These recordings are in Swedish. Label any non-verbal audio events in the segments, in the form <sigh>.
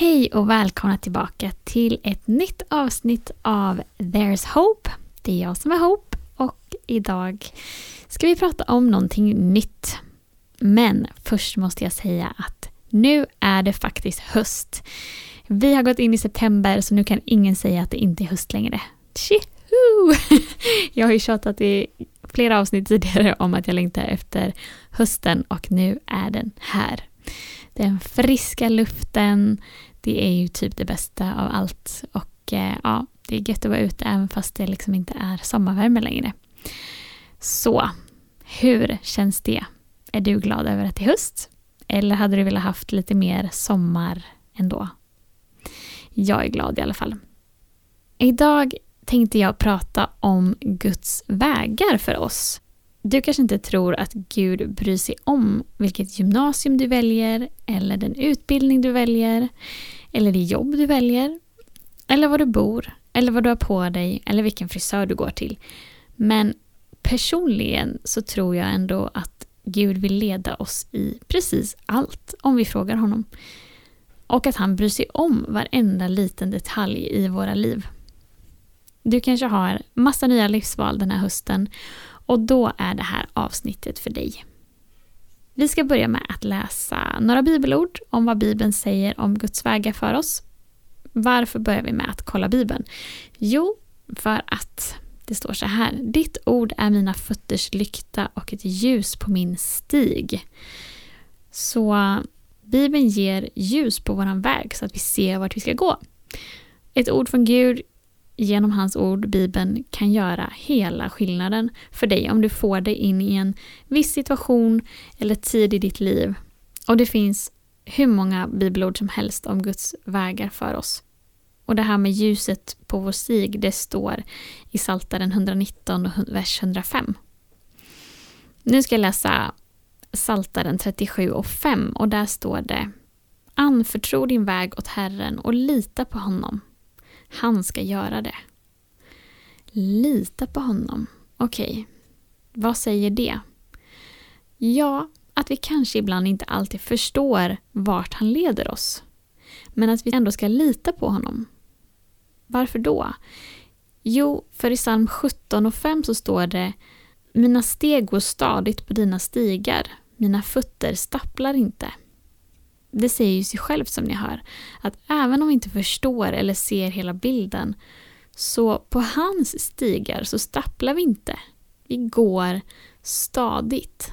Hej och välkomna tillbaka till ett nytt avsnitt av There's Hope. Det är jag som är Hope och idag ska vi prata om någonting nytt. Men först måste jag säga att nu är det faktiskt höst. Vi har gått in i september så nu kan ingen säga att det inte är höst längre. Tjiho! <laughs> Jag har ju tjatat i flera avsnitt tidigare om att jag längtar efter hösten och nu är den här. Den friska luften, det är ju typ det bästa av allt och eh, ja, det är gött att vara ute även fast det liksom inte är sommarvärme längre. Så, hur känns det? Är du glad över att det är höst? Eller hade du velat haft lite mer sommar ändå? Jag är glad i alla fall. Idag tänkte jag prata om Guds vägar för oss. Du kanske inte tror att Gud bryr sig om vilket gymnasium du väljer eller den utbildning du väljer eller det jobb du väljer eller var du bor eller vad du har på dig eller vilken frisör du går till. Men personligen så tror jag ändå att Gud vill leda oss i precis allt om vi frågar honom. Och att han bryr sig om varenda liten detalj i våra liv. Du kanske har massa nya livsval den här hösten och då är det här avsnittet för dig. Vi ska börja med att läsa några bibelord om vad Bibeln säger om Guds vägar för oss. Varför börjar vi med att kolla Bibeln? Jo, för att det står så här. Ditt ord är mina fötters lykta och ett ljus på min stig. Så Bibeln ger ljus på våran väg så att vi ser vart vi ska gå. Ett ord från Gud genom hans ord, Bibeln, kan göra hela skillnaden för dig om du får dig in i en viss situation eller tid i ditt liv. Och det finns hur många bibelord som helst om Guds vägar för oss. Och det här med ljuset på vår stig, det står i Saltaren 119, vers 105. Nu ska jag läsa Saltaren 37 och 5 och där står det Anförtro din väg åt Herren och lita på honom. Han ska göra det. Lita på honom. Okej, okay. vad säger det? Ja, att vi kanske ibland inte alltid förstår vart han leder oss. Men att vi ändå ska lita på honom. Varför då? Jo, för i psalm 17 och 5 så står det Mina steg går stadigt på dina stigar, mina fötter stapplar inte. Det säger ju sig självt som ni hör, att även om vi inte förstår eller ser hela bilden, så på hans stigar så stapplar vi inte. Vi går stadigt.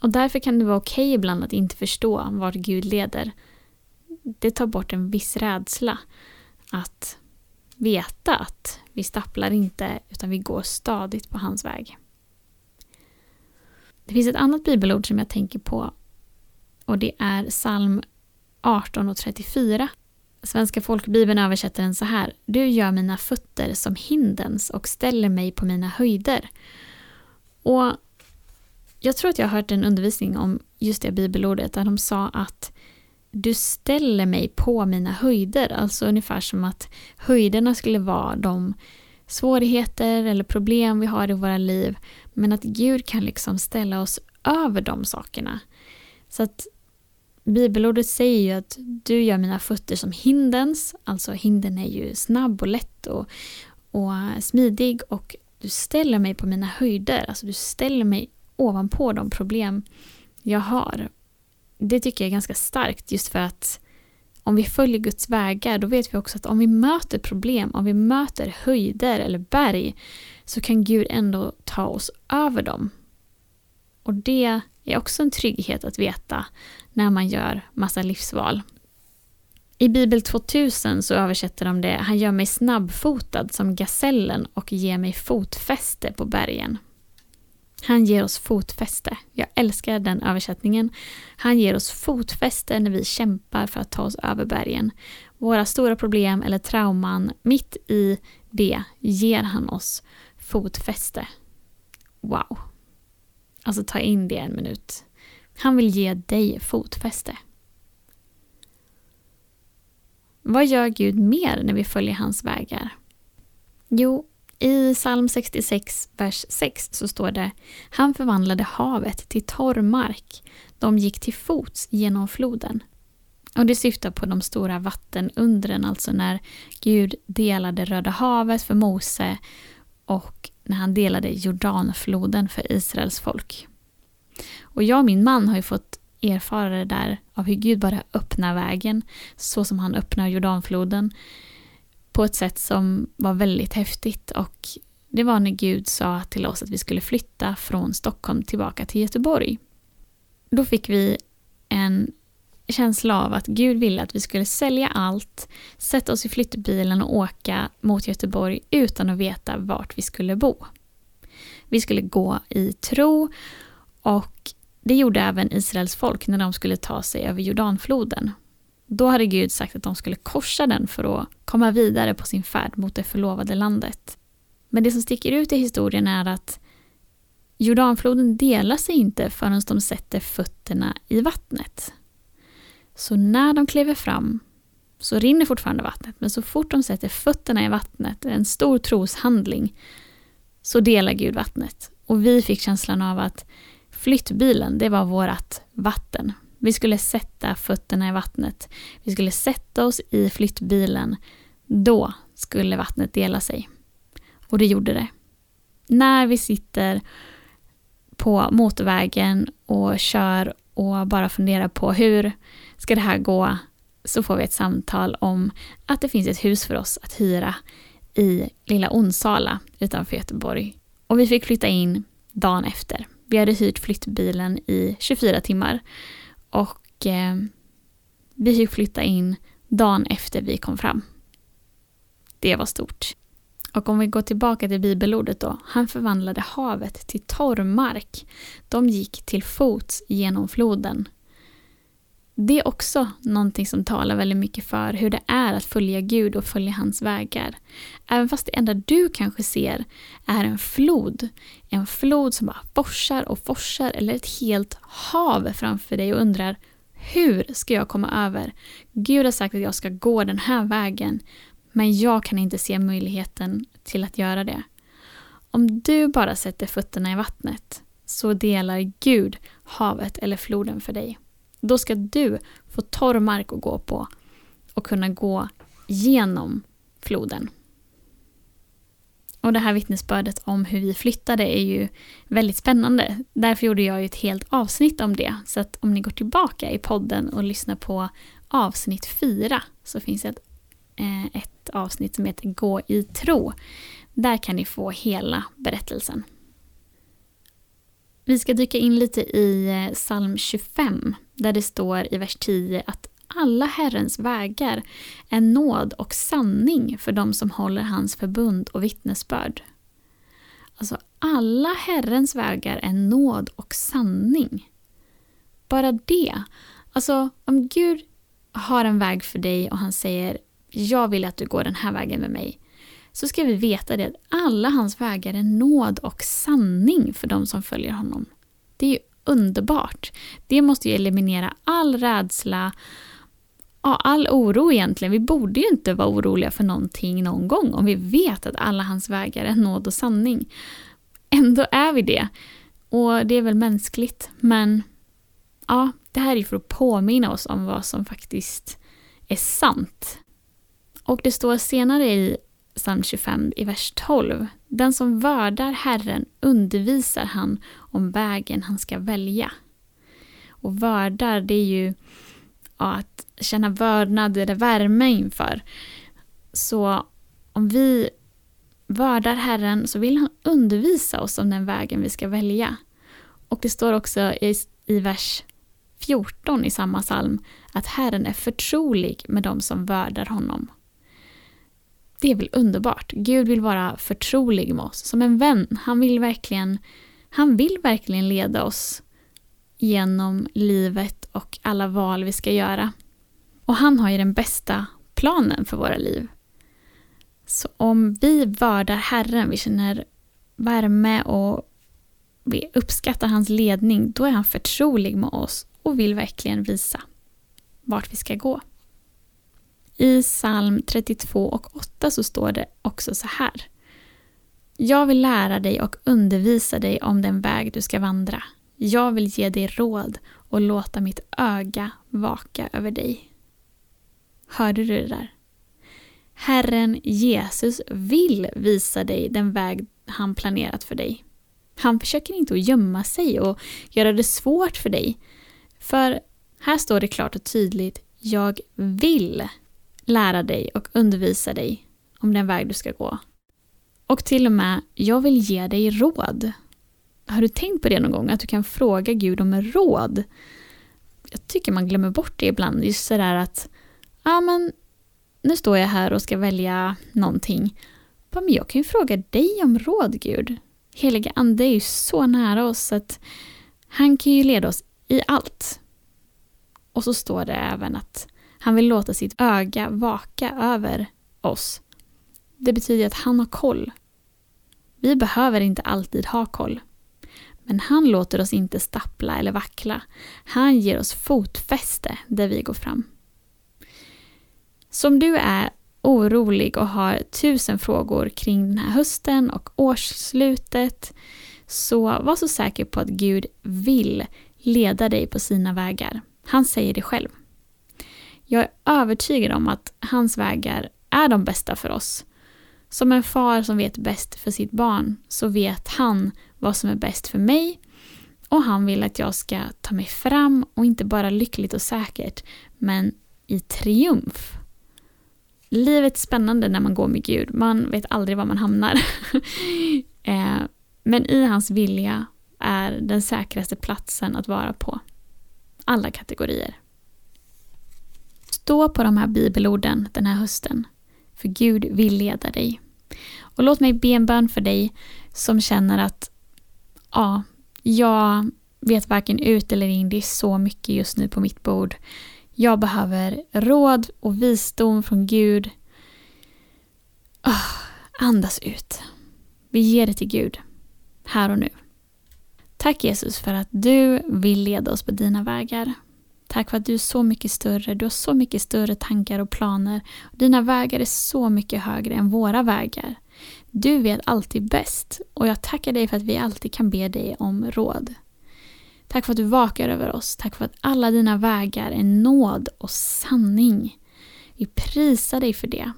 Och därför kan det vara okej okay ibland att inte förstå vart Gud leder. Det tar bort en viss rädsla. Att veta att vi stapplar inte utan vi går stadigt på hans väg. Det finns ett annat bibelord som jag tänker på och det är psalm 18.34. Svenska folkbibeln översätter den så här. Du gör mina fötter som hindens och ställer mig på mina höjder. Och Jag tror att jag har hört en undervisning om just det bibelordet där de sa att du ställer mig på mina höjder. Alltså ungefär som att höjderna skulle vara de svårigheter eller problem vi har i våra liv. Men att Gud kan liksom ställa oss över de sakerna. Så att Bibelordet säger ju att du gör mina fötter som hindens, alltså hinden är ju snabb och lätt och, och smidig och du ställer mig på mina höjder, alltså du ställer mig ovanpå de problem jag har. Det tycker jag är ganska starkt just för att om vi följer Guds vägar då vet vi också att om vi möter problem, om vi möter höjder eller berg så kan Gud ändå ta oss över dem. Och det är också en trygghet att veta när man gör massa livsval. I Bibel 2000 så översätter de det Han gör mig snabbfotad som gasellen och ger mig fotfäste på bergen. Han ger oss fotfäste. Jag älskar den översättningen. Han ger oss fotfäste när vi kämpar för att ta oss över bergen. Våra stora problem eller trauman, mitt i det ger han oss fotfäste. Wow. Alltså ta in det en minut. Han vill ge dig fotfäste. Vad gör Gud mer när vi följer hans vägar? Jo, i psalm 66, vers 6 så står det Han förvandlade havet till torr mark. De gick till fots genom floden. Och det syftar på de stora vattenundren, alltså när Gud delade Röda havet för Mose och när han delade Jordanfloden för Israels folk. Och jag och min man har ju fått erfara det där av hur Gud bara öppnar vägen så som han öppnar Jordanfloden på ett sätt som var väldigt häftigt och det var när Gud sa till oss att vi skulle flytta från Stockholm tillbaka till Göteborg. Då fick vi en känsla av att Gud ville att vi skulle sälja allt, sätta oss i flyttbilen och åka mot Göteborg utan att veta vart vi skulle bo. Vi skulle gå i tro och det gjorde även Israels folk när de skulle ta sig över Jordanfloden. Då hade Gud sagt att de skulle korsa den för att komma vidare på sin färd mot det förlovade landet. Men det som sticker ut i historien är att Jordanfloden delar sig inte förrän de sätter fötterna i vattnet. Så när de kliver fram så rinner fortfarande vattnet, men så fort de sätter fötterna i vattnet, en stor troshandling, så delar Gud vattnet. Och vi fick känslan av att flyttbilen, det var vårt vatten. Vi skulle sätta fötterna i vattnet. Vi skulle sätta oss i flyttbilen. Då skulle vattnet dela sig. Och det gjorde det. När vi sitter på motorvägen och kör och bara funderar på hur ska det här gå så får vi ett samtal om att det finns ett hus för oss att hyra i lilla Onsala utanför Göteborg. Och vi fick flytta in dagen efter. Vi hade hyrt flyttbilen i 24 timmar och eh, vi fick flytta in dagen efter vi kom fram. Det var stort. Och om vi går tillbaka till bibelordet då. Han förvandlade havet till torr mark. De gick till fots genom floden. Det är också någonting som talar väldigt mycket för hur det är att följa Gud och följa hans vägar. Även fast det enda du kanske ser är en flod, en flod som bara forsar och forsar eller ett helt hav framför dig och undrar hur ska jag komma över? Gud har sagt att jag ska gå den här vägen men jag kan inte se möjligheten till att göra det. Om du bara sätter fötterna i vattnet så delar Gud havet eller floden för dig. Då ska du få torr mark att gå på och kunna gå genom floden. Och det här vittnesbördet om hur vi flyttade är ju väldigt spännande. Därför gjorde jag ett helt avsnitt om det. Så att om ni går tillbaka i podden och lyssnar på avsnitt 4 så finns det ett, eh, ett avsnitt som heter Gå i tro. Där kan ni få hela berättelsen. Vi ska dyka in lite i eh, psalm 25 där det står i vers 10 att alla Herrens vägar är nåd och sanning för de som håller hans förbund och vittnesbörd. Alltså, alla Herrens vägar är nåd och sanning. Bara det. Alltså, om Gud har en väg för dig och han säger jag vill att du går den här vägen med mig. Så ska vi veta det att alla hans vägar är nåd och sanning för de som följer honom. Det är ju underbart. Det måste ju eliminera all rädsla, ja, all oro egentligen. Vi borde ju inte vara oroliga för någonting någon gång om vi vet att alla hans vägar är nåd och sanning. Ändå är vi det. Och det är väl mänskligt, men ja, det här är för att påminna oss om vad som faktiskt är sant. Och det står senare i psalm 25 i vers 12. Den som värdar Herren undervisar han om vägen han ska välja. Och värdar, det är ju ja, att känna vördnad eller värme inför. Så om vi värdar Herren så vill han undervisa oss om den vägen vi ska välja. Och det står också i, i vers 14 i samma psalm att Herren är förtrolig med de som värdar honom. Det är väl underbart. Gud vill vara förtrolig med oss, som en vän. Han vill verkligen Han vill verkligen leda oss genom livet och alla val vi ska göra. Och han har ju den bästa planen för våra liv. Så om vi vördar Herren, vi känner värme och vi uppskattar hans ledning, då är han förtrolig med oss och vill verkligen visa vart vi ska gå. I psalm 32 och 8 så står det också så här. Jag vill lära dig och undervisa dig om den väg du ska vandra. Jag vill ge dig råd och låta mitt öga vaka över dig. Hörde du det där? Herren Jesus vill visa dig den väg han planerat för dig. Han försöker inte att gömma sig och göra det svårt för dig. För här står det klart och tydligt, jag vill lära dig och undervisa dig om den väg du ska gå. Och till och med, jag vill ge dig råd. Har du tänkt på det någon gång? Att du kan fråga Gud om råd? Jag tycker man glömmer bort det ibland. Just sådär att, ja men, nu står jag här och ska välja någonting. Men jag kan ju fråga dig om råd, Gud. Heliga Ande är ju så nära oss att han kan ju leda oss i allt. Och så står det även att han vill låta sitt öga vaka över oss. Det betyder att han har koll. Vi behöver inte alltid ha koll. Men han låter oss inte stappla eller vackla. Han ger oss fotfäste där vi går fram. Som du är orolig och har tusen frågor kring den här hösten och årsslutet så var så säker på att Gud vill leda dig på sina vägar. Han säger det själv. Jag är övertygad om att hans vägar är de bästa för oss. Som en far som vet bäst för sitt barn så vet han vad som är bäst för mig och han vill att jag ska ta mig fram och inte bara lyckligt och säkert men i triumf. Livet är spännande när man går med Gud. Man vet aldrig var man hamnar. <laughs> Eh, men i hans vilja är den säkraste platsen att vara på. Alla kategorier. Stå på de här bibelorden den här hösten. För Gud vill leda dig. Och låt mig be en bön för dig som känner att ja, jag vet varken ut eller in. Det är så mycket just nu på mitt bord. Jag behöver råd och visdom från Gud. Oh, andas ut. Vi ger det till Gud. Här och nu. Tack Jesus för att du vill leda oss på dina vägar. Tack för att du är så mycket större. Du har så mycket större tankar och planer. Dina vägar är så mycket högre än våra vägar. Du vet alltid bäst och jag tackar dig för att vi alltid kan be dig om råd. Tack för att du vakar över oss. Tack för att alla dina vägar är nåd och sanning. Vi prisar dig för det.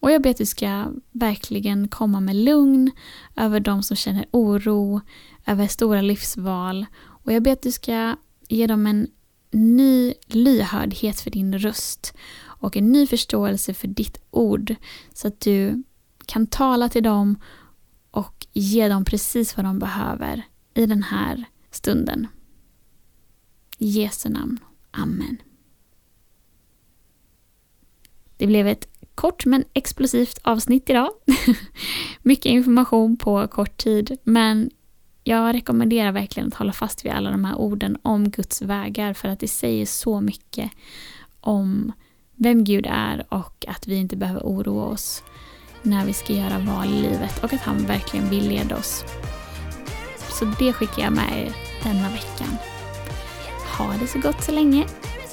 Och jag ber att du ska verkligen komma med lugn över de som känner oro, över stora livsval. Och jag ber att du ska ge dem en ny lyhördhet för din röst och en ny förståelse för ditt ord så att du kan tala till dem och ge dem precis vad de behöver i den här stunden. I Jesu namn. Amen. Det blev ett kort men explosivt avsnitt idag. <laughs> Mycket information på kort tid men jag rekommenderar verkligen att hålla fast vid alla de här orden om Guds vägar för att det säger så mycket om vem Gud är och att vi inte behöver oroa oss när vi ska göra val i livet och att han verkligen vill leda oss. Så det skickar jag med er denna veckan. Ha det så gott så länge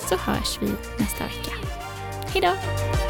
så hörs vi nästa vecka. Hejdå!